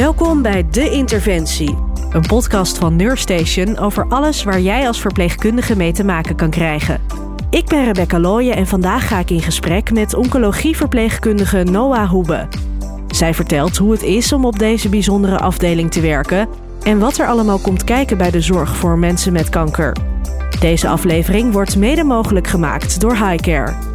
Welkom bij De Interventie, een podcast van Neurstation over alles waar jij als verpleegkundige mee te maken kan krijgen. Ik ben Rebecca Looyen en vandaag ga ik in gesprek met oncologieverpleegkundige Noah Hoebe. Zij vertelt hoe het is om op deze bijzondere afdeling te werken en wat er allemaal komt kijken bij de zorg voor mensen met kanker. Deze aflevering wordt mede mogelijk gemaakt door Highcare.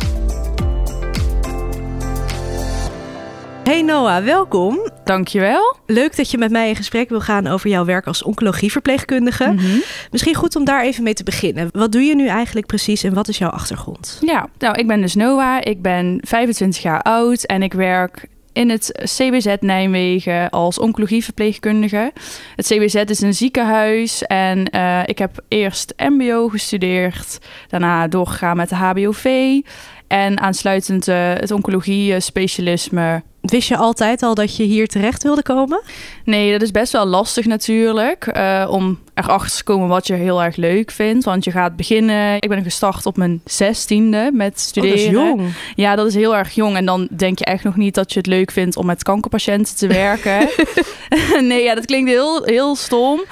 Hey Noah, welkom. Dankjewel. Leuk dat je met mij in gesprek wil gaan over jouw werk als oncologieverpleegkundige. Mhm. Misschien goed om daar even mee te beginnen. Wat doe je nu eigenlijk precies en wat is jouw achtergrond? Ja, nou, ik ben dus Noah. Ik ben 25 jaar oud en ik werk in het CBZ Nijmegen als oncologieverpleegkundige. Het CBZ is een ziekenhuis en eh, ik heb eerst MBO gestudeerd, daarna doorgegaan met de HBOV en aansluitend eh, het oncologie specialisme Wist je altijd al dat je hier terecht wilde komen? Nee, dat is best wel lastig natuurlijk. Uh, om erachter te komen wat je heel erg leuk vindt. Want je gaat beginnen. Ik ben gestart op mijn zestiende met studeren. Oh, dat is jong. Ja, dat is heel erg jong. En dan denk je echt nog niet dat je het leuk vindt om met kankerpatiënten te werken. nee, ja, dat klinkt heel, heel stom.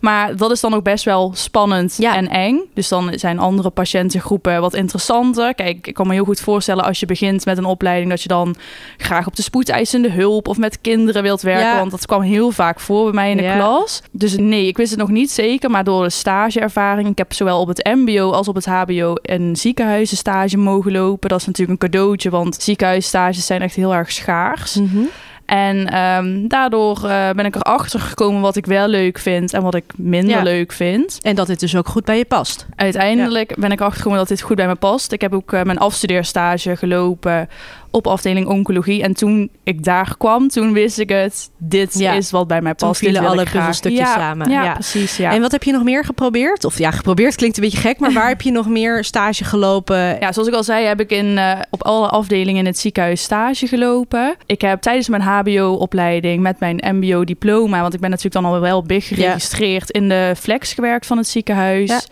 Maar dat is dan ook best wel spannend Ja. en eng. Dus dan zijn andere patiëntengroepen wat interessanter. Kijk, ik kan me heel goed voorstellen als je begint met een opleiding... dat je dan graag op de spoedeisende hulp of met kinderen wilt werken. Ja. Want dat kwam heel vaak voor bij mij in de Ja. klas. Dus nee, ik wist het nog niet zeker. Maar door de stageervaring... ik heb zowel op het mbo als op het hbo... een ziekenhuisstage mogen lopen. Dat is natuurlijk een cadeautje, want ziekenhuisstages zijn echt heel erg schaars. Mhm. En ehm, daardoor eh, ben ik erachter gekomen wat ik wel leuk vind en wat ik minder Ja. leuk vind. En dat dit dus ook goed bij je past. Uiteindelijk ben ik erachter gekomen dat dit goed bij me past. Ik heb ook eh, mijn afstudeerstage gelopen op afdeling oncologie. En toen ik daar kwam, toen wist ik het. Dit Ja. is wat bij mij Toen past. Dit vielen alle puzzelstukjes Ja, samen. Ja, Ja. precies. Ja. En wat heb je nog meer geprobeerd? Of ja, geprobeerd klinkt een beetje gek, maar waar heb je nog meer stage gelopen? Ja, zoals ik al zei, heb ik in, eh, op alle afdelingen in het ziekenhuis stage gelopen. Ik heb tijdens mijn HBO-opleiding met mijn MBO-diploma, want ik ben natuurlijk dan al wel big geregistreerd, in de flex gewerkt van het ziekenhuis.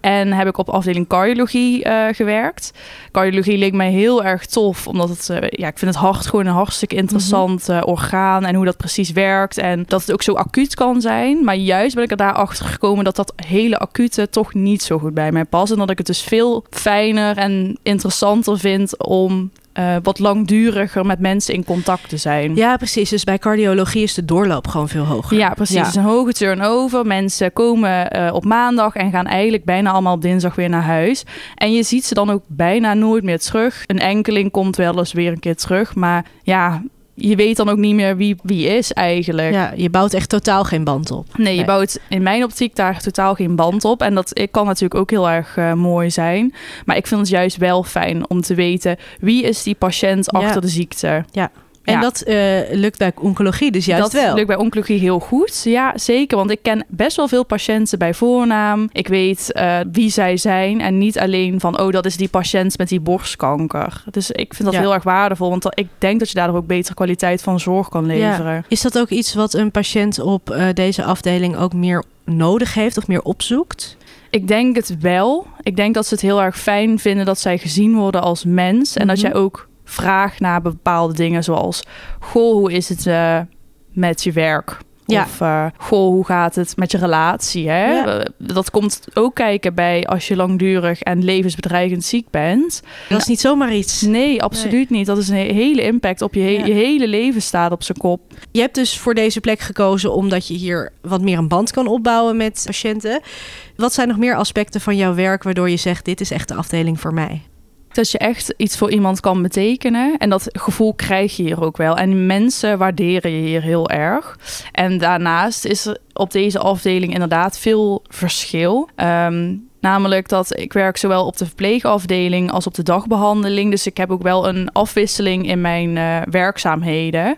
En heb ik op afdeling cardiologie eh, gewerkt. Cardiologie leek mij heel erg tof, omdat het, eh, ja, ik vind het hart gewoon een hartstikke interessant eh, orgaan en hoe dat precies werkt. En dat het ook zo acuut kan zijn. Maar juist ben ik er daarachter gekomen dat dat hele acute toch niet zo goed bij mij past. En dat ik het dus veel fijner en interessanter vind om eh, wat langduriger met mensen in contact te zijn. Ja, precies. Dus bij cardiologie is de doorloop gewoon veel hoger. Ja, precies. Ja. Het is een hoge turnover. Mensen komen eh, op maandag en gaan eigenlijk bijna allemaal op dinsdag weer naar huis. En je ziet ze dan ook bijna nooit meer terug. Een enkeling komt wel eens weer een keer terug. Maar ja, je weet dan ook niet meer wie wie is eigenlijk. Ja, je bouwt echt totaal geen band op. Nee, je Nee. bouwt in mijn optiek daar totaal geen band op. En dat kan natuurlijk ook heel erg eh, mooi zijn. Maar ik vind het juist wel fijn om te weten... wie is die patiënt Ja. achter de ziekte. En Ja. dat eh, lukt bij oncologie dus juist dat wel. lukt bij oncologie heel goed. Ja, zeker. Want ik ken best wel veel patiënten bij voornaam. Ik weet eh, wie zij zijn. En niet alleen van, oh, dat is die patiënt met die borstkanker. Dus ik vind dat Ja. heel erg waardevol. Want dat- ik denk dat je daardoor ook betere kwaliteit van zorg kan leveren. Is dat ook iets wat een patiënt op eh, deze afdeling ook meer nodig heeft of meer opzoekt? Ik denk het wel. Ik denk dat ze het heel erg fijn vinden dat zij gezien worden als mens. En dat Mhm. jij ook vraagt naar bepaalde dingen zoals... Goh, hoe is het eh, met je werk? Ja. Of uh, goh, hoe gaat het met je relatie? Hè? Ja. Dat komt ook kijken bij als je langdurig en levensbedreigend ziek bent. Dat is niet zomaar iets. Nee, absoluut niet. Dat is een he- hele impact op je, he- Ja. je hele leven staat op zijn kop. Je hebt dus voor deze plek gekozen omdat je hier wat meer een band kan opbouwen met patiënten. Wat zijn nog meer aspecten van jouw werk waardoor je zegt: dit is echt de afdeling voor mij? Dat je echt iets voor iemand kan betekenen. En dat gevoel krijg je hier ook wel. En mensen waarderen je hier heel erg. En daarnaast is er op deze afdeling inderdaad veel verschil. Ehm, namelijk dat ik werk zowel op de verpleegafdeling als op de dagbehandeling. Dus ik heb ook wel een afwisseling in mijn eh, werkzaamheden.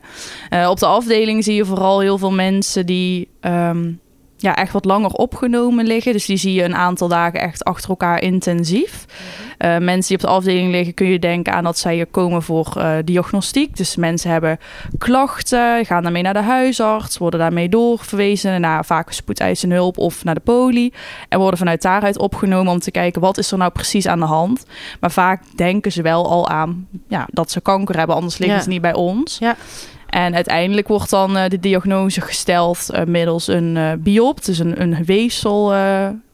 Eh, op de afdeling zie je vooral heel veel mensen die... ehm, ja, echt wat langer opgenomen liggen. Dus die zie je een aantal dagen echt achter elkaar intensief. Uh, mensen die op de afdeling liggen, kun je denken aan dat zij hier komen voor uh, diagnostiek. Dus mensen hebben klachten, gaan daarmee naar de huisarts, worden daarmee doorverwezen naar vaak spoedeisende hulp of naar de poli. En worden vanuit daaruit opgenomen om te kijken wat is er nou precies aan de hand. Maar vaak denken ze wel al aan ja, dat ze kanker hebben, anders liggen Ja. ze niet bij ons. Ja. En uiteindelijk wordt dan uh, de diagnose gesteld uh, middels een uh, biopt, dus een, een weefsel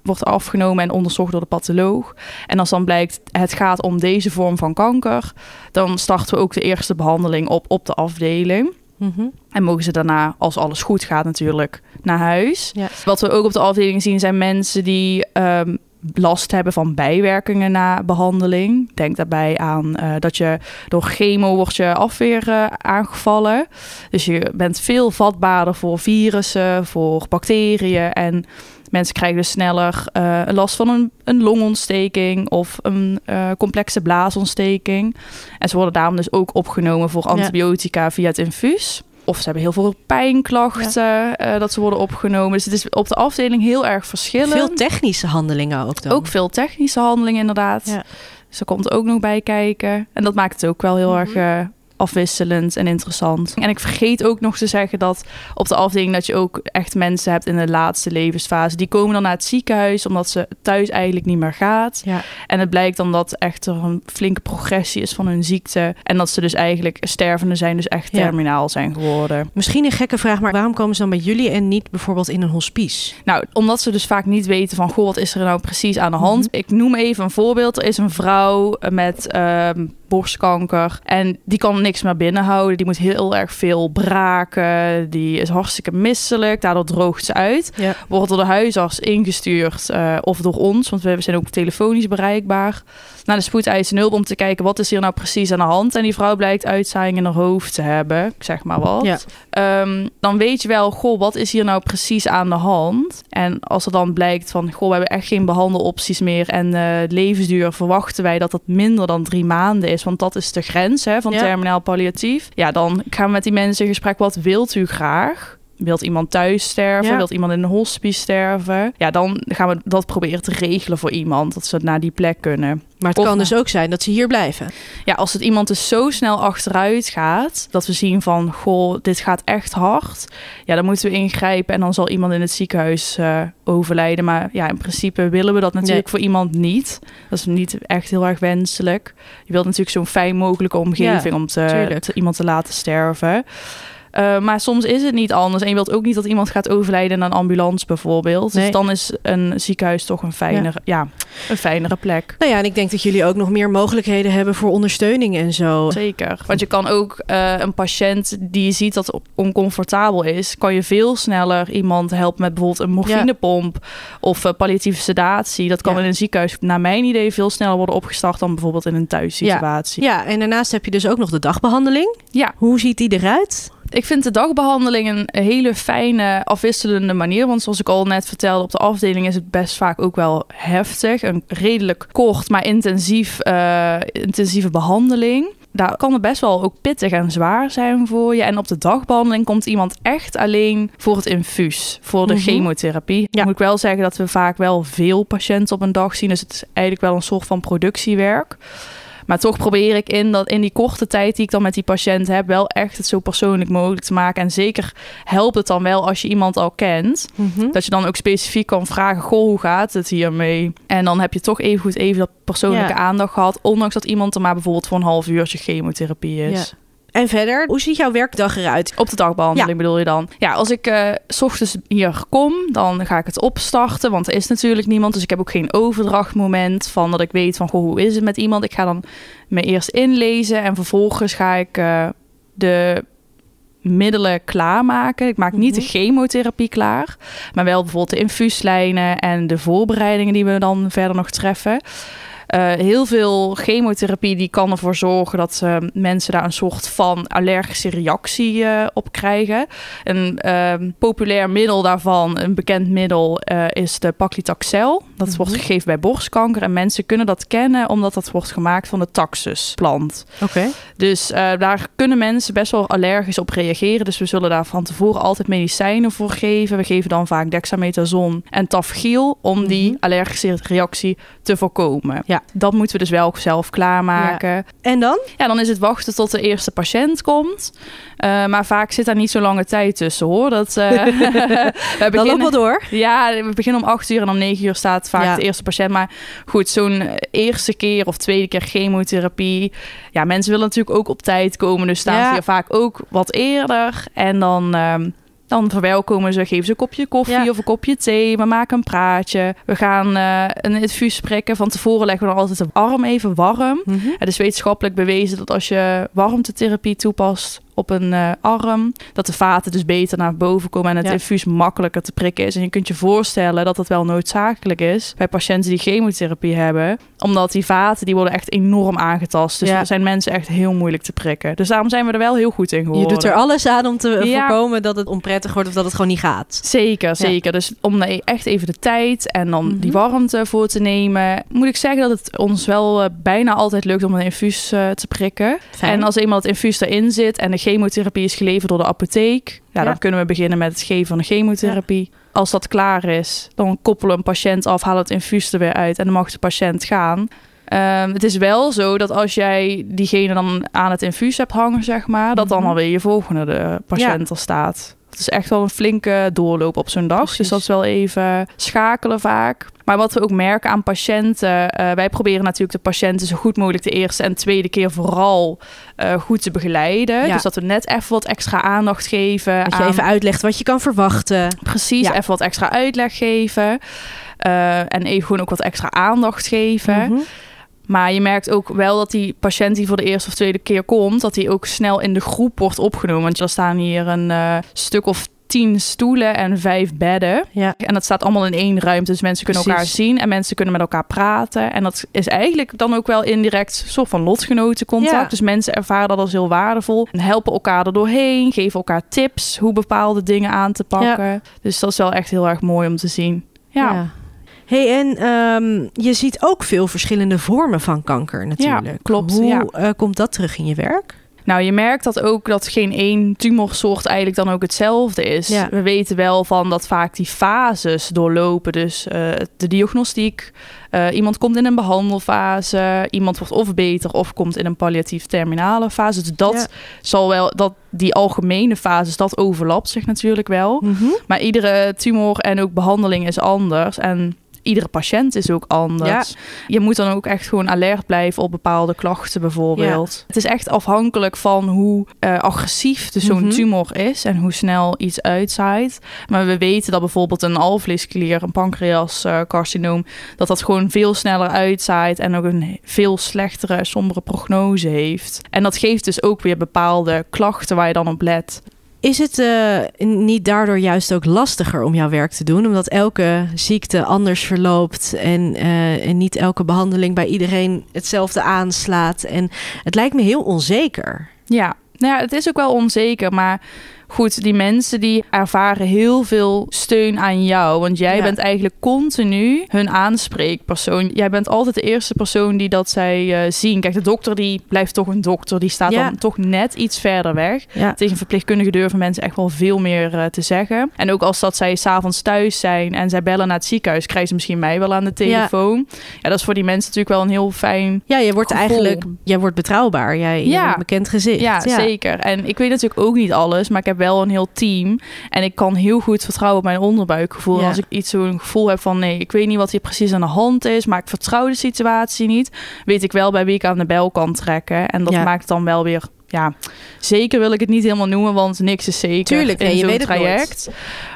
wordt afgenomen en onderzocht door de patholoog. En als dan blijkt het gaat om deze vorm van kanker, dan starten we ook de eerste behandeling op op de afdeling. Mm En mogen ze daarna, als alles goed gaat natuurlijk, naar huis. Wat we ook op de afdeling zien zijn mensen die um, last hebben van bijwerkingen na behandeling. Denk daarbij aan uh, dat je door chemo wordt je afweer uh, aangevallen. Dus je bent veel vatbaarder voor virussen, voor bacteriën en mensen krijgen dus sneller uh, last van een, een longontsteking of een complexe blaasontsteking. En ze worden daarom dus ook opgenomen voor antibiotica via het infuus. Of ze hebben heel veel pijnklachten uh, dat ze worden opgenomen. Dus het is op de afdeling heel erg verschillend. Veel technische handelingen ook dan? Ook veel technische handelingen inderdaad. Ja. Dus er komt ook nog bij kijken. En dat maakt het ook wel heel mm -hmm. erg uh, afwisselend en interessant. En ik vergeet ook nog te zeggen dat op de afdeling dat je ook echt mensen hebt in de laatste levensfase. Die komen dan naar het ziekenhuis omdat ze thuis eigenlijk niet meer gaat. Ja. En het blijkt dan dat echt er een flinke progressie is van hun ziekte. En dat ze dus eigenlijk stervende zijn, dus echt terminaal zijn geworden. Misschien een gekke vraag, maar waarom komen ze dan bij jullie en niet bijvoorbeeld in een hospice? Nou, omdat ze dus vaak niet weten van, goh, wat is er nou precies aan de hand? Mm -hmm. Ik noem even een voorbeeld. Er is een vrouw met... Uh, borstkanker. En die kan niks meer binnenhouden. Die moet heel erg veel braken. Die is hartstikke misselijk. Daardoor droogt ze uit. Ja. Wordt door de huisarts ingestuurd uh, of door ons, want we zijn ook telefonisch bereikbaar, naar de spoedeisende hulp om te kijken wat is hier nou precies aan de hand. En die vrouw blijkt uitzaaiing in haar hoofd te hebben, ik zeg maar wat. Ja. Um, dan weet je wel, goh, wat is hier nou precies aan de hand? En als er dan blijkt van, goh, we hebben echt geen behandelopties meer en uh, levensduur verwachten wij dat dat minder dan drie maanden is want dat is de grens hè, van ja. terminaal palliatief. Ja, dan gaan we met die mensen in gesprek. Wat wilt u graag? Wilt iemand thuis sterven? Ja. Wilt iemand in een hospice sterven? Ja, dan gaan we dat proberen te regelen voor iemand. Dat ze naar die plek kunnen. Maar het of, kan dus ook zijn dat ze hier blijven. Ja, als het iemand dus zo snel achteruit gaat... dat we zien van, goh, dit gaat echt hard... ja, dan moeten we ingrijpen... en dan zal iemand in het ziekenhuis uh, overlijden. Maar ja, in principe willen we dat natuurlijk nee. voor iemand niet. Dat is niet echt heel erg wenselijk. Je wilt natuurlijk zo'n fijn mogelijke omgeving... Ja, om te, te, iemand te laten sterven... Uh, maar soms is het niet anders. En je wilt ook niet dat iemand gaat overlijden in een ambulance bijvoorbeeld. Dus nee. Dus dan is een ziekenhuis toch een fijnere, ja. ja. een fijnere plek. Nou ja, en ik denk dat jullie ook nog meer mogelijkheden hebben voor ondersteuning en zo. Zeker. Want je kan ook uh, een patiënt die je ziet dat oncomfortabel is, kan je veel sneller iemand helpen met bijvoorbeeld een morfinepomp ja. of uh, palliatieve sedatie. Dat kan in een ziekenhuis, naar mijn idee, veel sneller worden opgestart dan bijvoorbeeld in een thuissituatie. Ja. ja, en daarnaast heb je dus ook nog de dagbehandeling. Ja. Hoe ziet die eruit? Ik vind de dagbehandeling een hele fijne, afwisselende manier. Want zoals ik al net vertelde, op de afdeling is het best vaak ook wel heftig. Een redelijk kort, maar intensief, uh, intensieve behandeling daar kan het best wel ook pittig en zwaar zijn voor je. En op de dagbehandeling komt iemand echt alleen voor het infuus, voor de mm -hmm. chemotherapie. Ja. Moet ik wel zeggen dat we vaak wel veel patiënten op een dag zien. Dus het is eigenlijk wel een soort van productiewerk. Maar toch probeer ik in, dat, in die korte tijd die ik dan met die patiënt heb, wel echt het zo persoonlijk mogelijk te maken. En zeker helpt het dan wel als je iemand al kent. Mm -hmm. Dat je dan ook specifiek kan vragen: Goh, hoe gaat het hiermee? En dan heb je toch even goed even dat persoonlijke ja. aandacht gehad. Ondanks dat iemand er maar bijvoorbeeld voor een half uurtje chemotherapie is. Ja. En verder, hoe ziet jouw werkdag eruit? Op de dagbehandeling ja. bedoel je dan? Ja, als ik uh, s ochtends hier kom, dan ga ik het opstarten. Want er is natuurlijk niemand. Dus ik heb ook geen overdrachtmoment van dat ik weet van goh, hoe is het met iemand. Ik ga dan me eerst inlezen en vervolgens ga ik uh, de middelen klaarmaken. Ik maak niet mm -hmm. de chemotherapie klaar, maar wel bijvoorbeeld de infuuslijnen en de voorbereidingen die we dan verder nog treffen. Uh, heel veel chemotherapie die kan ervoor zorgen dat uh, mensen daar een soort van allergische reactie uh, op krijgen. Een ehm, populair middel daarvan, een bekend middel, is de paclitaxel. Dat mm -hmm. wordt gegeven bij borstkanker en mensen kunnen dat kennen omdat dat wordt gemaakt van de taxusplant. Oké. Okay. Dus daar kunnen mensen best wel allergisch op reageren. Dus we zullen daar van tevoren altijd medicijnen voor geven. We geven dan vaak dexamethason en tafgiel om mm -hmm. die allergische reactie te voorkomen. Ja. Ja. Dat moeten we dus wel zelf klaarmaken. En dan? Ja, dan is het wachten tot de eerste patiënt komt. Uh, maar vaak zit daar niet zo lange tijd tussen hoor. Dat, uh, we beginnen, loopt wel door. Ja, we beginnen om acht uur en om negen uur staat vaak ja. de eerste patiënt. Maar goed, zo'n eerste keer of tweede keer chemotherapie. Ja, mensen willen natuurlijk ook op tijd komen. Dus staan ja. ze hier vaak ook wat eerder. En dan... Um, dan verwelkomen ze, geven ze een kopje koffie of een kopje thee. We maken een praatje. We gaan uh, een infuus prikken. Van tevoren leggen we dan altijd de arm even warm. Mm -hmm. Het is wetenschappelijk bewezen dat als je warmtetherapie toepast op een uh, arm. Dat de vaten dus beter naar boven komen en het ja. infuus makkelijker te prikken is. En je kunt je voorstellen dat dat wel noodzakelijk is bij patiënten die chemotherapie hebben. Omdat die vaten die worden echt enorm aangetast. Dus ja. er zijn mensen echt heel moeilijk te prikken. Dus daarom zijn we er wel heel goed in geworden. Je doet er alles aan om te ja. voorkomen dat het onprettig wordt of dat het gewoon niet gaat. Zeker, zeker. Dus om echt even de tijd en dan mm -hmm. die warmte voor te nemen. Moet ik zeggen dat het ons wel uh, bijna altijd lukt om een infuus uh, te prikken. Fijn. En als eenmaal het infuus erin zit en de chemotherapie is geleverd door de apotheek. Ja, ja. dan kunnen we beginnen met het geven van de chemotherapie. Ja. Als dat klaar is, dan koppelen we een patiënt af, halen het infuus er weer uit en dan mag de patiënt gaan. Um, het is wel zo dat als jij diegene dan aan het infuus hebt hangen, zeg maar, dat dan Mhm. alweer je volgende de patiënt er staat. Het is echt wel een flinke doorloop op zo'n dag. Precies. Dus dat is wel even schakelen vaak. Maar wat we ook merken aan patiënten, eh, wij proberen natuurlijk de patiënten zo goed mogelijk de eerste en tweede keer vooral eh, goed te begeleiden. Ja. Dus dat we net even wat extra aandacht geven. Dat je even uitlegt wat je kan verwachten. Precies, Ja. even wat extra uitleg geven. Eh, en even gewoon ook wat extra aandacht geven. Mhm. Maar je merkt ook wel dat die patiënt die voor de eerste of tweede keer komt, dat die ook snel in de groep wordt opgenomen. Want er staan hier een eh, stuk of tien stoelen en vijf bedden. Ja. En dat staat allemaal in één ruimte. Dus mensen kunnen Precies. elkaar zien en mensen kunnen met elkaar praten. En dat is eigenlijk dan ook wel indirect een soort van lotgenotencontact. Ja. Dus mensen ervaren dat als heel waardevol. En helpen elkaar er doorheen, geven elkaar tips hoe bepaalde dingen aan te pakken. Dus dat is wel echt heel erg mooi om te zien. Ja, Hey, en ehm, je ziet ook veel verschillende vormen van kanker natuurlijk. klopt, Hoe ja. eh, komt dat terug in je werk? Nou, je merkt dat ook dat geen één tumorsoort eigenlijk dan ook hetzelfde is. Ja. We weten wel van dat vaak die fases doorlopen. Dus eh, de diagnostiek, eh, iemand komt in een behandelfase, iemand wordt of beter of komt in een palliatief terminale fase. Dus dat Ja. zal wel, dat die algemene fases, dat overlapt zich natuurlijk wel. Mhm. Maar iedere tumor en ook behandeling is anders. En iedere patiënt is ook anders. Je moet dan ook echt gewoon alert blijven op bepaalde klachten bijvoorbeeld. Het is echt afhankelijk van hoe eh, agressief dus zo'n Mhm. tumor is en hoe snel iets uitzaait. Maar we weten dat bijvoorbeeld een alvleesklier, een pancreascarcinoom, dat dat gewoon veel sneller uitzaait en ook een veel slechtere, sombere prognose heeft. En dat geeft dus ook weer bepaalde klachten waar je dan op let. Is het eh, niet daardoor juist ook lastiger om jouw werk te doen? Omdat elke ziekte anders verloopt en, eh, en niet elke behandeling bij iedereen hetzelfde aanslaat. En het lijkt me heel onzeker. Ja, nou ja, het is ook wel onzeker, maar goed, die mensen die ervaren heel veel steun aan jou, want jij Ja. bent eigenlijk continu hun aanspreekpersoon. Jij bent altijd de eerste persoon die dat zij eh, zien. Kijk, de dokter die blijft toch een dokter, die staat Ja. dan toch net iets verder weg. Ja. Tegen verpleegkundigen durven mensen echt wel veel meer eh, te zeggen. En ook als dat zij s'avonds thuis zijn en zij bellen naar het ziekenhuis, krijgen ze misschien mij wel aan de telefoon. Ja, dat is voor die mensen natuurlijk wel een heel fijn Ja, je wordt Gevoel. eigenlijk jij wordt betrouwbaar. Jij, een bekend gezicht. Ja, zeker. En ik weet natuurlijk ook niet alles, maar ik heb wel een heel team. En ik kan heel goed vertrouwen op mijn onderbuikgevoel. Ja. Als ik iets zo'n gevoel heb van nee, ik weet niet wat hier precies aan de hand is, maar ik vertrouw de situatie niet, weet ik wel bij wie ik aan de bel kan trekken. En dat Ja. maakt dan wel weer. Ja, zeker wil ik het niet helemaal noemen, want niks is zeker Tuurlijk, in je zo'n weet het nooit. traject.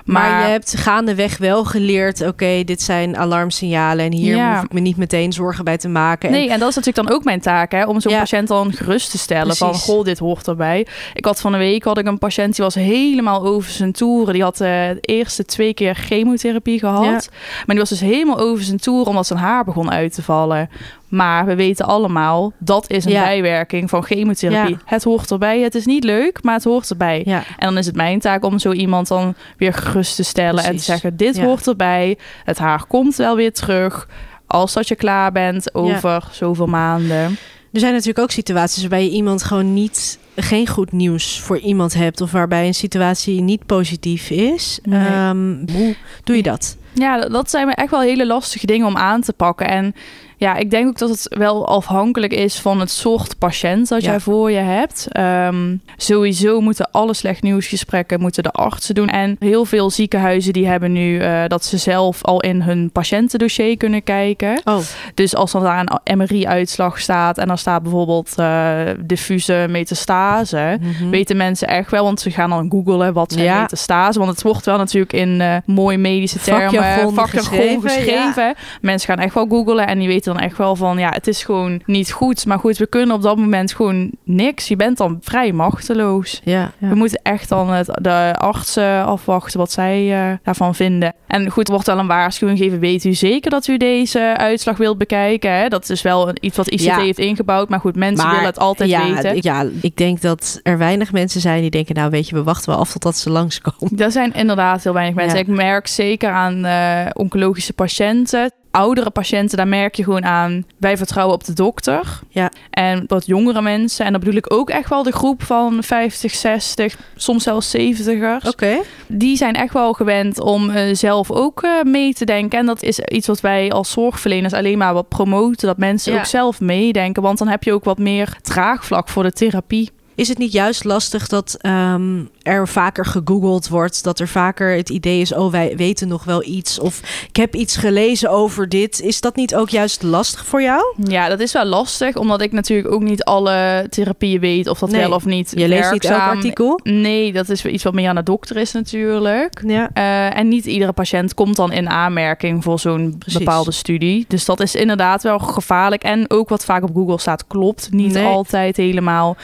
Maar, je hebt gaandeweg wel geleerd, oké, dit zijn alarmsignalen en hier Ja. hoef ik me niet meteen zorgen bij te maken. En- Nee, en dat is natuurlijk dan ook mijn taak, hè, om zo'n Ja. patiënt dan gerust te stellen van, goh, dit hoort erbij. Ik had van een week had ik een patiënt die was helemaal over zijn toeren. Die had eh, de eerste twee keer chemotherapie gehad, maar die was dus helemaal over zijn toeren omdat zijn haar begon uit te vallen. Maar we weten allemaal, dat is een Ja. bijwerking van chemotherapie. Ja. Het hoort erbij. Het is niet leuk, maar het hoort erbij. ja. En dan is het mijn taak om zo iemand dan weer gerust te stellen en te zeggen: dit hoort erbij. Het haar komt wel weer terug. Als dat je klaar bent over zoveel maanden. Er zijn natuurlijk ook situaties waarbij je iemand gewoon niet, geen goed nieuws voor iemand hebt. Of waarbij een situatie niet positief is. Nee. Ehm, hoe doe je dat? Ja, dat- dat zijn echt wel hele lastige dingen om aan te pakken. En Ja, ik denk ook dat het wel afhankelijk is van het soort patiënt dat Ja. jij voor je hebt. Ehm, sowieso moeten alle slecht nieuwsgesprekken moeten de artsen doen. En heel veel ziekenhuizen die hebben nu eh, dat ze zelf al in hun patiëntendossier kunnen kijken. Oh, Dus als er daar een MRI-uitslag staat en er staat bijvoorbeeld eh, diffuse metastase, mhm. weten mensen echt wel, want ze gaan dan googlen wat zijn Ja. metastase. Want het wordt wel natuurlijk in eh mooie medische termen, Vakjargon vakjargon geschreven, geschreven. Mensen gaan echt wel googlen en die weten dan echt wel van, ja, het is gewoon niet goed. Maar goed, we kunnen op dat moment gewoon niks. Je bent dan vrij machteloos. ja, ja. We moeten echt dan het, de artsen afwachten wat zij eh, daarvan vinden. En goed, er wordt wel een waarschuwing gegeven. Weet u zeker dat u deze uitslag wilt bekijken? Hè? Dat is wel iets wat ICT Ja. heeft ingebouwd. Maar goed, mensen Maar, willen het altijd ja, weten. ik- Ja, ik denk dat er weinig mensen zijn die denken... nou, weet je, we wachten wel af totdat ze langskomen. Er zijn inderdaad heel weinig mensen. Ik merk zeker aan eh, oncologische patiënten. Oudere patiënten, daar merk je gewoon aan. Wij vertrouwen op de dokter. Ja. En wat jongere mensen. En dan bedoel ik ook echt wel de groep van 50, 60, soms zelfs 70ers. Oké. Die zijn echt wel gewend om eh, zelf ook eh, mee te denken. En dat is iets wat wij als zorgverleners alleen maar wat promoten. Dat mensen Ja. ook zelf meedenken. Want dan heb je ook wat meer draagvlak voor de therapie. Is het niet juist lastig dat ehm, er vaker gegoogeld wordt? Dat er vaker het idee is, oh, wij weten nog wel iets. Of ik heb iets gelezen over dit. Is dat niet ook juist lastig voor jou? Ja, dat is wel lastig, omdat ik natuurlijk ook niet alle therapieën weet of dat Nee, wel of niet. Je leest niet elk artikel? Nee, dat is iets wat meer aan de dokter is natuurlijk. Ja. Eh, en niet iedere patiënt komt dan in aanmerking voor zo'n bepaalde studie. Dus dat is inderdaad wel gevaarlijk. En ook wat vaak op Google staat, klopt niet Nee. altijd helemaal.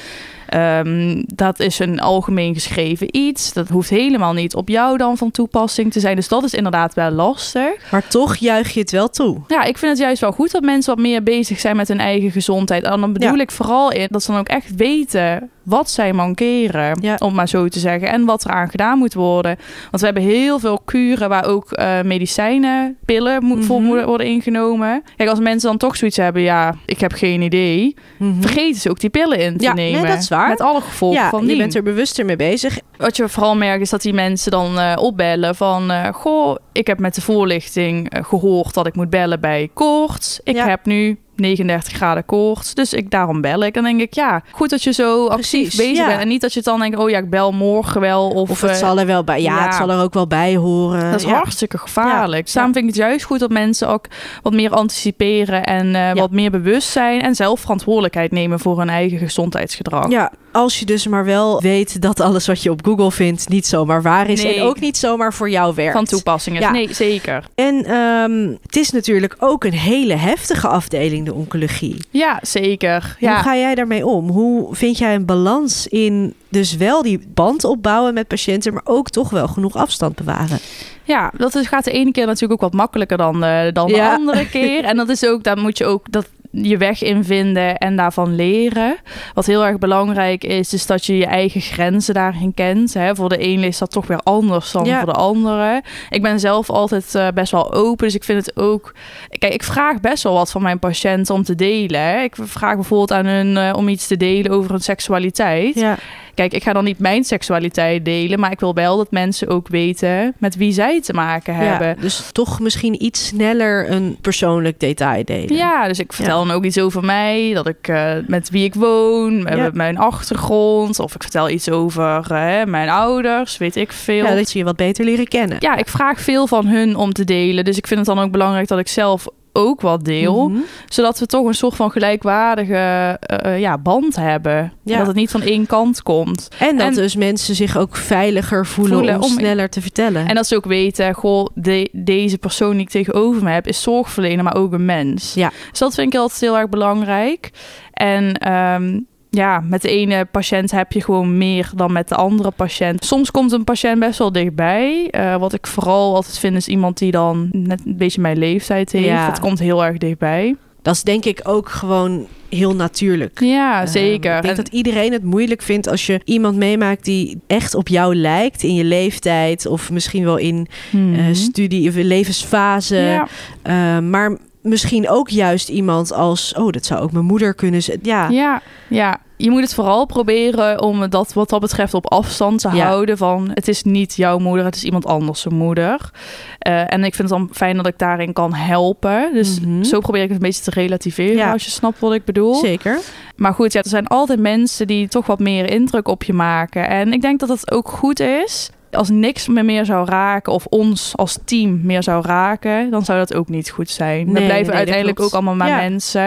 Ehm, dat is een algemeen geschreven iets. Dat hoeft helemaal niet op jou dan van toepassing te zijn. Dus dat is inderdaad wel lastig. Maar toch juich je het wel toe. Ja, ik vind het juist wel goed dat mensen wat meer bezig zijn met hun eigen gezondheid. En dan bedoel Ja. ik vooral in dat ze dan ook echt weten wat zij mankeren, Ja. om maar zo te zeggen. En wat eraan gedaan moet worden. Want we hebben heel veel kuren waar ook eh, medicijnen, pillen moet, voor Mhm. moeten worden ingenomen. Kijk, als mensen dan toch zoiets hebben, ja, ik heb geen idee. Mhm. Vergeten ze ook die pillen in te Ja, nee, nemen. dat is waar. Met alle gevolgen Ja, van je die. bent er bewuster mee bezig. Wat je vooral merkt is dat die mensen dan eh, opbellen van... eh, goh, ik heb met de voorlichting eh, gehoord dat ik moet bellen bij koorts. Ik heb nu 39 graden koorts, dus ik, daarom bel ik. Dan denk ik, ja, goed dat je zo actief bezig ja. bent. En niet dat je dan denkt, oh ja, ik bel morgen wel. Of, Of het eh, zal er wel bij. Ja, ja. het zal er ook wel bij horen. dat is ja. hartstikke gevaarlijk. Ja. Daarom vind ik het juist goed dat mensen ook wat meer anticiperen... en eh, wat meer bewust zijn en zelf verantwoordelijkheid nemen voor hun eigen gezondheidsgedrag. Ja, als je dus maar wel weet dat alles wat je op Google vindt niet zomaar waar is. Nee. En ook niet zomaar voor jou werkt. Van toepassing is. Ja. Nee, zeker. En ehm, het is natuurlijk ook een hele heftige afdeling, de oncologie. Ja, zeker. Ja. Hoe ga jij daarmee om? Hoe vind jij een balans in dus wel die band opbouwen met patiënten, maar ook toch wel genoeg afstand bewaren? Ja, dat is, gaat de ene keer natuurlijk ook wat makkelijker dan, eh, dan de Ja. andere keer. En dat is ook, daar moet je ook dat je weg in vinden en daarvan leren. Wat heel erg belangrijk is, is dat je je eigen grenzen daarin kent. Hè. Voor de een is dat toch weer anders dan Ja. voor de andere. Ik ben zelf altijd eh, best wel open, dus ik vind het ook... Kijk, ik vraag best wel wat van mijn patiënten om te delen. Hè. Ik vraag bijvoorbeeld aan hun eh, om iets te delen over hun seksualiteit. Ja, Kijk, ik ga dan niet mijn seksualiteit delen, maar ik wil wel dat mensen ook weten met wie zij te maken hebben. ja, dus toch misschien iets sneller een persoonlijk detail delen. Ja, dus ik vertel dan ook iets over mij, dat ik eh, met wie ik woon, Ja. met mijn achtergrond, of ik vertel iets over eh, mijn ouders, weet ik veel. Ja, dat ze je wat beter leren kennen. Ja, ik vraag veel van hun om te delen, dus ik vind het dan ook belangrijk dat ik zelf ook wat deel, Mhm. zodat we toch een soort van gelijkwaardige eh, eh, ja, band hebben. Ja. Dat het niet van één kant komt. En dat En- dus mensen zich ook veiliger voelen, Voelen om, om- sneller te vertellen. En dat ze ook weten, goh, de- deze persoon die ik tegenover me heb, is zorgverlener, maar ook een mens. Ja. Dus dat vind ik altijd heel erg belangrijk. En ehm, ja, met de ene patiënt heb je gewoon meer dan met de andere patiënt. Soms komt een patiënt best wel dichtbij. Eh, wat ik vooral altijd vind is iemand die dan net een beetje mijn leeftijd heeft. Ja. Dat komt heel erg dichtbij. Dat is denk ik ook gewoon heel natuurlijk. Ja, Ehm, zeker. ik denk En- dat iedereen het moeilijk vindt als je iemand meemaakt die echt op jou lijkt in je leeftijd of misschien wel in Mhm. eh, studie of levensfase. ja. Eh, maar misschien ook juist iemand als, oh, dat zou ook mijn moeder kunnen zijn. Ja, Ja, ja. je moet het vooral proberen om dat wat dat betreft op afstand te Ja. houden. Van het is niet jouw moeder, het is iemand anders zijn moeder. Eh, en ik vind het dan fijn dat ik daarin kan helpen. Dus Mhm. zo probeer ik het een beetje te relativeren, Ja. als je snapt wat ik bedoel. Zeker. Maar goed, ja, er zijn altijd mensen die toch wat meer indruk op je maken. En ik denk dat het ook goed is. Als niks me meer zou raken, of ons als team meer zou raken, dan zou dat ook niet goed zijn. Nee, We blijven nee, uiteindelijk ook allemaal maar Ja. mensen.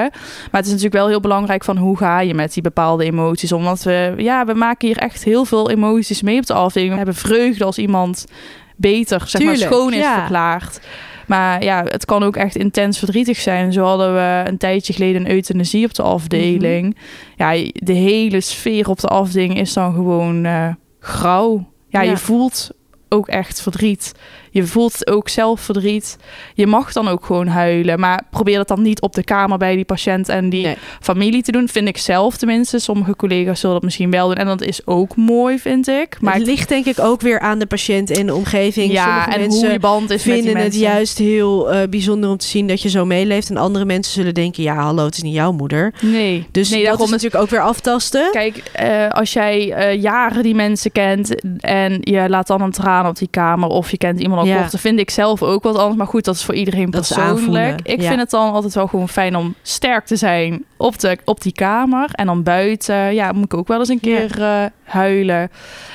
Maar het is natuurlijk wel heel belangrijk van hoe ga je met die bepaalde emoties om. Want we, ja, we maken hier echt heel veel emoties mee op de afdeling. We hebben vreugde als iemand beter, zeg Tuurlijk, maar, schoon is ja. verklaard. Maar ja, het kan ook echt intens verdrietig zijn. Zo hadden we een tijdje geleden een euthanasie op de afdeling. Mhm. Ja, de hele sfeer op de afdeling is dan gewoon eh, grauw. Ja, Ja. je voelt ook echt verdriet. Je voelt ook zelf verdriet. Je mag dan ook gewoon huilen. Maar probeer het dan niet op de kamer bij die patiënt en die Nee. familie te doen. Vind ik zelf tenminste. Sommige collega's zullen dat misschien wel doen. En dat is ook mooi, vind ik. Maar het ligt denk ik ook weer aan de patiënt en de omgeving. ja, Sommige en mensen hoe je band is met die vinden het juist heel eh, bijzonder om te zien dat je zo meeleeft. En andere mensen zullen denken, ja hallo, het is niet jouw moeder. Nee, Dus nee, dat daarom is natuurlijk ook weer aftasten. Kijk, eh, als jij eh, jaren die mensen kent en je laat dan een traan op die kamer of je kent iemand Ja. dan vind ik zelf ook wat anders. Maar goed, dat is voor iedereen Dat persoonlijk. Ik ja. vind het dan altijd wel gewoon fijn om sterk te zijn op, de, op die kamer. En dan buiten, ja, moet ik ook wel eens een keer eh, huilen.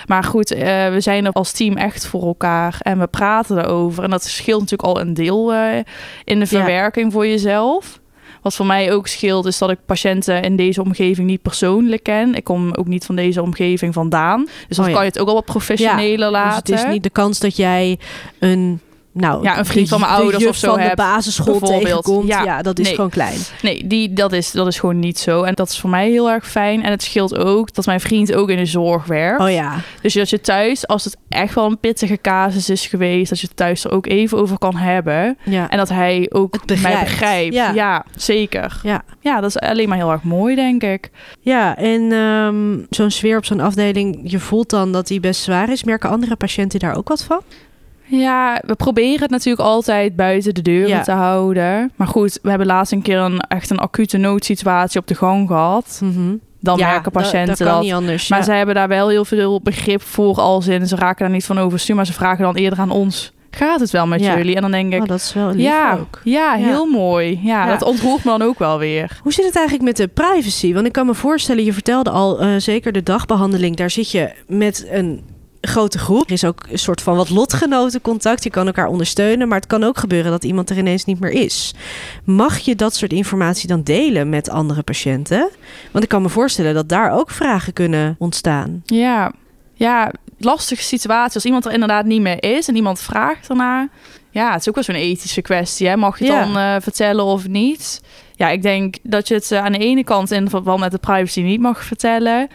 Maar goed, eh, we zijn er als team echt voor elkaar en we praten erover. En dat scheelt natuurlijk al een deel eh, in de verwerking voor jezelf. Wat voor mij ook scheelt, is dat ik patiënten in deze omgeving niet persoonlijk ken. Ik kom ook niet van deze omgeving vandaan. Dus dan Oh ja. kan je het ook al wat professioneler Dus laten. het is niet de kans dat jij een... Nou, Ja, een vriend van mijn de ouders of zo van de basisschool bijvoorbeeld. tegenkomt. Ja, Ja, dat is nee. gewoon klein. Nee, die, dat, is, dat is gewoon niet zo. En dat is voor mij heel erg fijn. En het scheelt ook dat mijn vriend ook in de zorg werkt. Oh ja, Dus dat je thuis, als het echt wel een pittige casus is geweest... dat je het thuis er ook even over kan hebben. ja. En dat hij ook Het begrijpt. mij begrijpt. Ja. Ja, zeker. Ja. Ja, dat is alleen maar heel erg mooi, denk ik. Ja, en ehm, zo'n sfeer op zo'n afdeling, je voelt dan dat die best zwaar is. Merken andere patiënten daar ook wat van? Ja, we proberen het natuurlijk altijd buiten de deuren Ja. te houden. Maar goed, we hebben laatst een keer een echt een acute noodsituatie op de gang gehad. Dan ja, merken patiënten dat. dat. Niet anders. Maar ja. ze hebben daar wel heel veel begrip voor als in. Ze raken daar niet van overstuur, maar ze vragen dan eerder aan ons. Gaat het wel met Ja. jullie? En dan denk ik, Oh, dat is wel lief ja, ook. ja, Ja. heel mooi. Ja, Ja. dat ontroert me dan ook wel weer. Hoe zit het eigenlijk met de privacy? Want ik kan me voorstellen, je vertelde al, eh, zeker de dagbehandeling, daar zit je met een grote groep. Er is ook een soort van wat lotgenotencontact. Je kan elkaar ondersteunen, maar het kan ook gebeuren dat iemand er ineens niet meer is. Mag je dat soort informatie dan delen met andere patiënten? Want ik kan me voorstellen dat daar ook vragen kunnen ontstaan. Ja, ja, lastige situatie. Als iemand er inderdaad niet meer is en iemand vraagt ernaar. Ja, het is ook wel zo'n ethische kwestie. Hè? Mag je het Ja. dan eh, vertellen of niet? Ja, ik denk dat je het eh, aan de ene kant in verband met de privacy niet mag vertellen.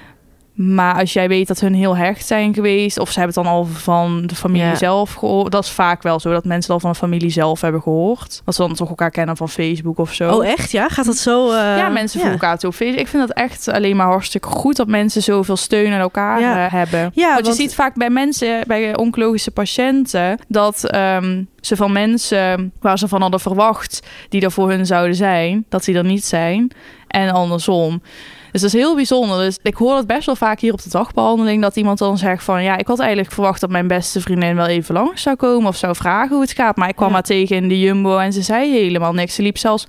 Maar als jij weet dat hun heel hecht zijn geweest, of ze hebben het dan al van de familie Ja. zelf gehoord. Dat is vaak wel zo dat mensen al van de familie zelf hebben gehoord. Dat ze dan toch elkaar kennen van Facebook of zo. Oh, echt? Ja? Gaat dat zo? eh, Ja, mensen voelen elkaar toe op Facebook. Ik vind dat echt alleen maar hartstikke goed dat mensen zoveel steun aan elkaar Ja. eh, hebben. Ja, want, want- je ziet vaak bij mensen, bij oncologische patiënten, dat ehm, ze van mensen waar ze van hadden verwacht die er voor hun zouden zijn, dat die er niet zijn. En andersom. Dus dat is heel bijzonder. Dus ik hoor het best wel vaak hier op de dagbehandeling dat iemand dan zegt van ja, ik had eigenlijk verwacht dat mijn beste vriendin wel even langs zou komen of zou vragen hoe het gaat. Maar ik kwam Ja. haar tegen in de jumbo en ze zei helemaal niks. Ze liep zelfs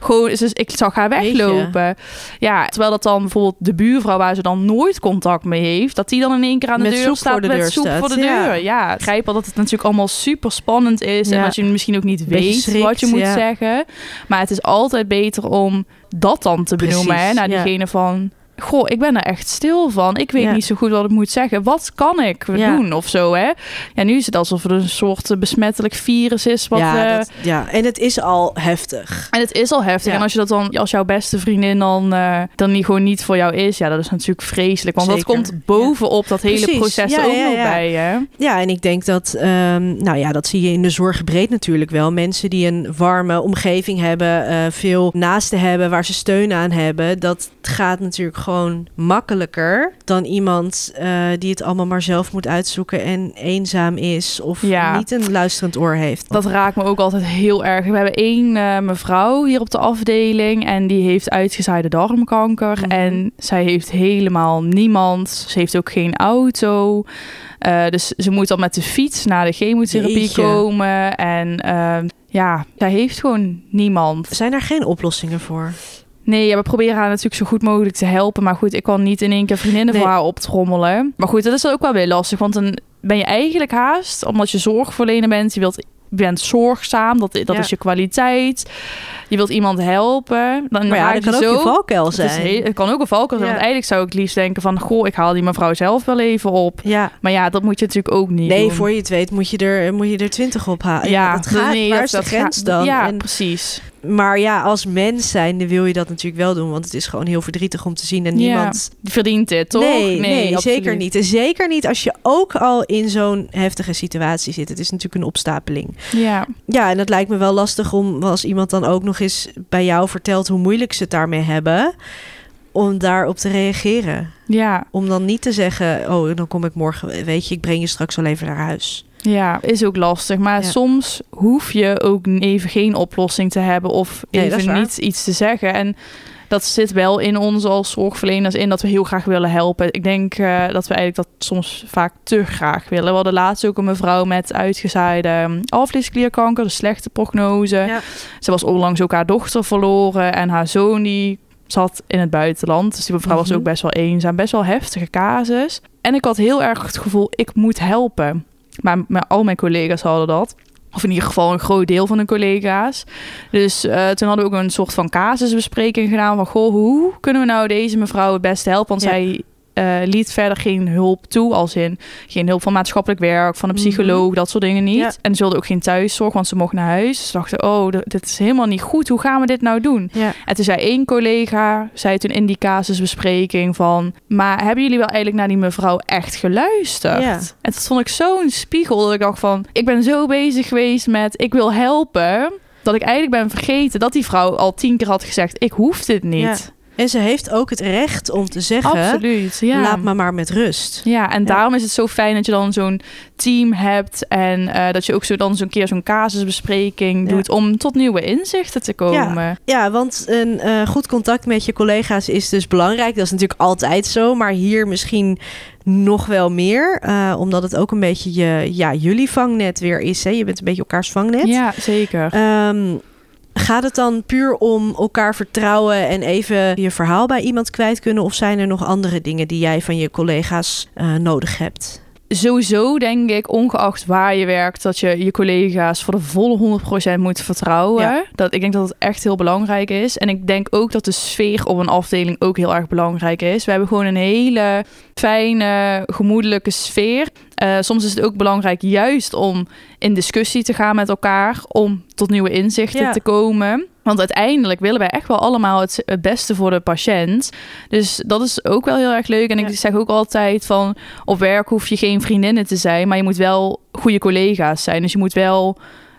gewoon, dus ik zag haar weglopen. Ja, terwijl dat dan bijvoorbeeld de buurvrouw waar ze dan nooit contact mee heeft, dat die dan in één keer aan de deur staat voor de met deur soep staat, voor de ja. deur. Ja, ik begrijp wel dat het natuurlijk allemaal super spannend is en Ja. dat je misschien ook niet Beetje weet schrikt, wat je moet ja. zeggen. Maar het is altijd beter om dat dan te Precies, benoemen hè, naar ja. diegene van. Goh, ik ben er echt stil van. Ik weet Ja. niet zo goed wat ik moet zeggen. Wat kan ik Ja. doen of zo, hè? Ja, nu is het alsof er een soort eh, besmettelijk virus is. Wat, ja, dat, ja, en het is al heftig. en het is al heftig. En als je dat dan, als jouw beste vriendin dan, eh, dan niet gewoon niet voor jou is, ja, dat is natuurlijk vreselijk. Want Zeker. dat komt bovenop dat hele Precies. proces ook nog bij. Hè? Ja, en ik denk dat, ehm, nou ja, dat zie je in de zorg breed natuurlijk wel. Mensen die een warme omgeving hebben, eh, veel naasten hebben, waar ze steun aan hebben. Dat gaat natuurlijk gewoon makkelijker dan iemand uh, die het allemaal maar zelf moet uitzoeken en eenzaam is of Ja. niet een luisterend oor heeft. Dat raakt me ook altijd heel erg. We hebben één eh, mevrouw hier op de afdeling en die heeft uitgezaaide darmkanker. Mhm. En zij heeft helemaal niemand. Ze heeft ook geen auto. Eh, dus ze moet dan met de fiets naar de chemotherapie Jeetje. komen. En eh, ja, zij heeft gewoon niemand. Zijn er geen oplossingen voor? Nee, ja, we proberen haar natuurlijk zo goed mogelijk te helpen. Maar goed, ik kan niet in één keer vriendinnen Nee. voor haar optrommelen. Maar goed, dat is ook wel weer lastig. Want dan ben je eigenlijk haast, omdat je zorgverlener bent. Je wilt bent zorgzaam, dat, dat Ja. is je kwaliteit. Je wilt iemand helpen. Dan Maar ja, dat je kan zo... ook je valkuil het, is zijn. heel- het kan ook een valkuil zijn. Ja. Want eigenlijk zou ik liefst denken van... Goh, ik haal die mevrouw zelf wel even op. Ja, Maar ja, dat moet je natuurlijk ook niet nee, doen. voor je het weet moet je er, moet je er twintig op halen. Ja, dat gaat, nee, waar dat- is de grens gaat- dan? Ja, En- precies. Maar ja, als mens zijnde wil je dat natuurlijk wel doen, want het is gewoon heel verdrietig om te zien en niemand... Die verdient dit, toch? Nee, nee, zeker niet. En zeker niet als je ook al in zo'n heftige situatie zit. Het is natuurlijk een opstapeling. Ja, Ja, en het lijkt me wel lastig om als iemand dan ook nog eens bij jou vertelt hoe moeilijk ze het daarmee hebben, om daarop te reageren. ja. Om dan niet te zeggen, oh, dan kom ik morgen, weet je, ik breng je straks wel even naar huis. Ja, is ook lastig. Maar Ja. soms hoef je ook even geen oplossing te hebben of even niet iets te zeggen. En dat zit wel in ons als zorgverleners in dat we heel graag willen helpen. Ik denk eh, dat we eigenlijk dat soms vaak te graag willen. We hadden laatst ook een mevrouw met uitgezaaide ehm, alvleesklierkanker, de slechte prognose. Ja. Ze was onlangs ook haar dochter verloren en haar zoon die zat in het buitenland. Dus die mevrouw was Mhm. ook best wel eenzaam, best wel heftige casus. En ik had heel erg het gevoel, ik moet helpen. Maar, maar al mijn collega's hadden dat. Of in ieder geval een groot deel van de collega's. Dus eh, toen hadden we ook een soort van casusbespreking gedaan. Van, goh, hoe kunnen we nou deze mevrouw het beste helpen? Want Ja. zij eh, liet verder geen hulp toe. Als in geen hulp van maatschappelijk werk, van een Mhm. psycholoog, dat soort dingen niet. Ja. En ze wilde ook geen thuiszorg, want ze mocht naar huis. Ze dachten, oh, dit is helemaal niet goed. Hoe gaan we dit nou doen? Ja. En toen zei één collega, zei toen in die casusbespreking van... maar hebben jullie wel eigenlijk naar die mevrouw echt geluisterd? Ja. En dat vond ik zo'n spiegel dat ik dacht van... ik ben zo bezig geweest met ik wil helpen... dat ik eigenlijk ben vergeten dat die vrouw al tien keer had gezegd... ik hoef dit niet. Ja. En ze heeft ook het recht om te zeggen, Absoluut, ja. laat me maar met rust. Ja, en daarom is het zo fijn dat je dan zo'n team hebt... en eh, dat je ook zo dan zo'n keer zo'n casusbespreking Ja. doet... om tot nieuwe inzichten te komen. Ja, want een eh, goed contact met je collega's is dus belangrijk. Dat is natuurlijk altijd zo, maar hier misschien nog wel meer. eh, omdat het ook een beetje je, ja, jullie vangnet weer is. Hè? Je bent een beetje elkaars vangnet. Ja, zeker. Ehm, gaat het dan puur om elkaar vertrouwen en even je verhaal bij iemand kwijt kunnen? Of zijn er nog andere dingen die jij van je collega's eh, nodig hebt? sowieso denk ik, ongeacht waar je werkt, dat je je collega's voor de volle 100% moet vertrouwen. Ja. Dat, ik denk dat het echt heel belangrijk is. En ik denk ook dat de sfeer op een afdeling ook heel erg belangrijk is. We hebben gewoon een hele fijne, gemoedelijke sfeer. Eh, soms is het ook belangrijk juist om in discussie te gaan met elkaar, om tot nieuwe inzichten Ja. te komen. Want uiteindelijk willen wij echt wel allemaal het, het beste voor de patiënt. Dus dat is ook wel heel erg leuk. En Ja. ik zeg ook altijd van op werk hoef je geen vriendinnen te zijn, maar je moet wel goede collega's zijn. Dus je moet wel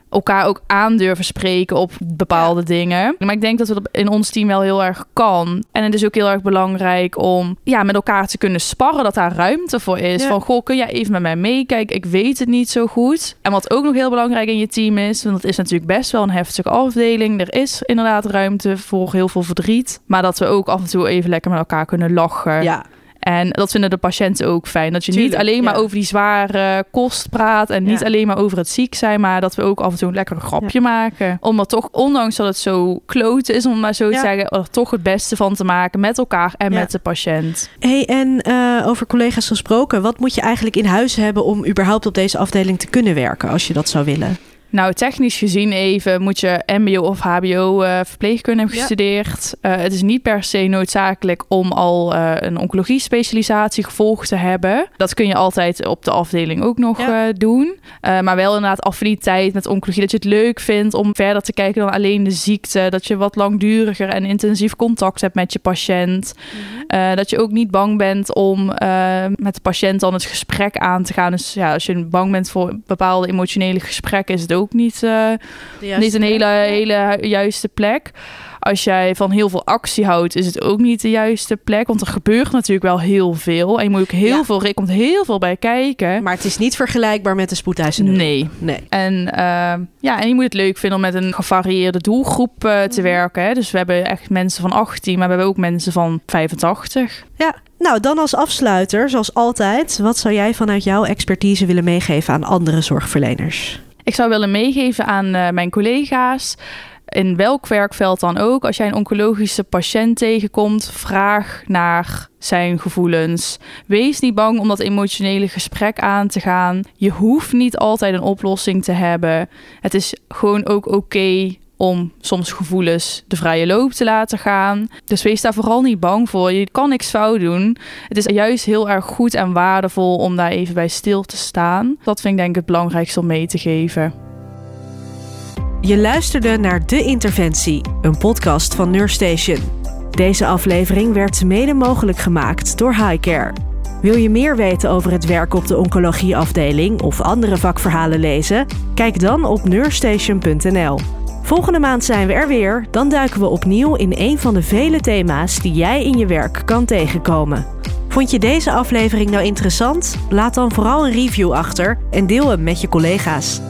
elkaar ook aandurven spreken op bepaalde dingen. Maar ik denk dat dat in ons team wel heel erg kan. En het is ook heel erg belangrijk om ja, met elkaar te kunnen sparren, dat daar ruimte voor is. Ja. Van, goh, kun jij even met mij meekijken? Ik weet het niet zo goed. En wat ook nog heel belangrijk in je team is, want het is natuurlijk best wel een heftige afdeling. Er is inderdaad ruimte voor heel veel verdriet. Maar dat we ook af en toe even lekker met elkaar kunnen lachen. Ja, En dat vinden de patiënten ook fijn. Dat je Tuurlijk, niet alleen maar ja. over die zware kost praat. En niet alleen maar over het ziek zijn. Maar dat we ook af en toe een lekker grapje maken. Om er toch, ondanks dat het zo kloot is, om het maar zo te zeggen, er toch het beste van te maken met elkaar en met de patiënt. Hey, en eh, over collega's gesproken, wat moet je eigenlijk in huis hebben om überhaupt op deze afdeling te kunnen werken, als je dat zou willen? Nou, technisch gezien even moet je MBO of HBO eh, verpleegkunde hebben Ja. gestudeerd. Eh, het is niet per se noodzakelijk om al eh, een oncologie-specialisatie gevolgd te hebben. Dat kun je altijd op de afdeling ook nog Ja. doen. Maar wel inderdaad affiniteit met oncologie. Dat je het leuk vindt om verder te kijken dan alleen de ziekte. Dat je wat langduriger en intensief contact hebt met je patiënt. Eh, dat je ook niet bang bent om met de patiënt dan het gesprek aan te gaan. Dus ja, als je bang bent voor bepaalde emotionele gesprekken, is het ook ook niet, uh, niet een hele, hele juiste plek. Als jij van heel veel actie houdt, is het ook niet de juiste plek. Want er gebeurt natuurlijk wel heel veel. En je moet ook heel veel, er komt heel veel bij kijken. Maar het is niet vergelijkbaar met de spoedeisende Nee. nee. En, uh, ja, en je moet het leuk vinden om met een gevarieerde doelgroep uh, te mhm. werken. Hè. Dus we hebben echt mensen van 18, maar we hebben ook mensen van 85. Ja, nou, dan als afsluiter, zoals altijd, wat zou jij vanuit jouw expertise willen meegeven aan andere zorgverleners? Ik zou willen meegeven aan uh, mijn collega's in welk werkveld dan ook, als jij een oncologische patiënt tegenkomt, vraag naar zijn gevoelens. Wees niet bang om dat emotionele gesprek aan te gaan. Je hoeft niet altijd een oplossing te hebben. Het is gewoon ook oké om soms gevoelens de vrije loop te laten gaan. Dus wees daar vooral niet bang voor. Je kan niks fout doen. Het is juist heel erg goed en waardevol om daar even bij stil te staan. Dat vind ik denk ik het belangrijkste om mee te geven. Je luisterde naar De Interventie, een podcast van Nurstation. Deze aflevering werd mede mogelijk gemaakt door Highcare. Wil je meer weten over het werk op de oncologieafdeling of andere vakverhalen lezen? Kijk dan op nurstation.nl. Volgende maand zijn we er weer. Dan duiken we opnieuw in een van de vele thema's die jij in je werk kan tegenkomen. Vond je deze aflevering nou interessant? Laat dan vooral een review achter en deel hem met je collega's.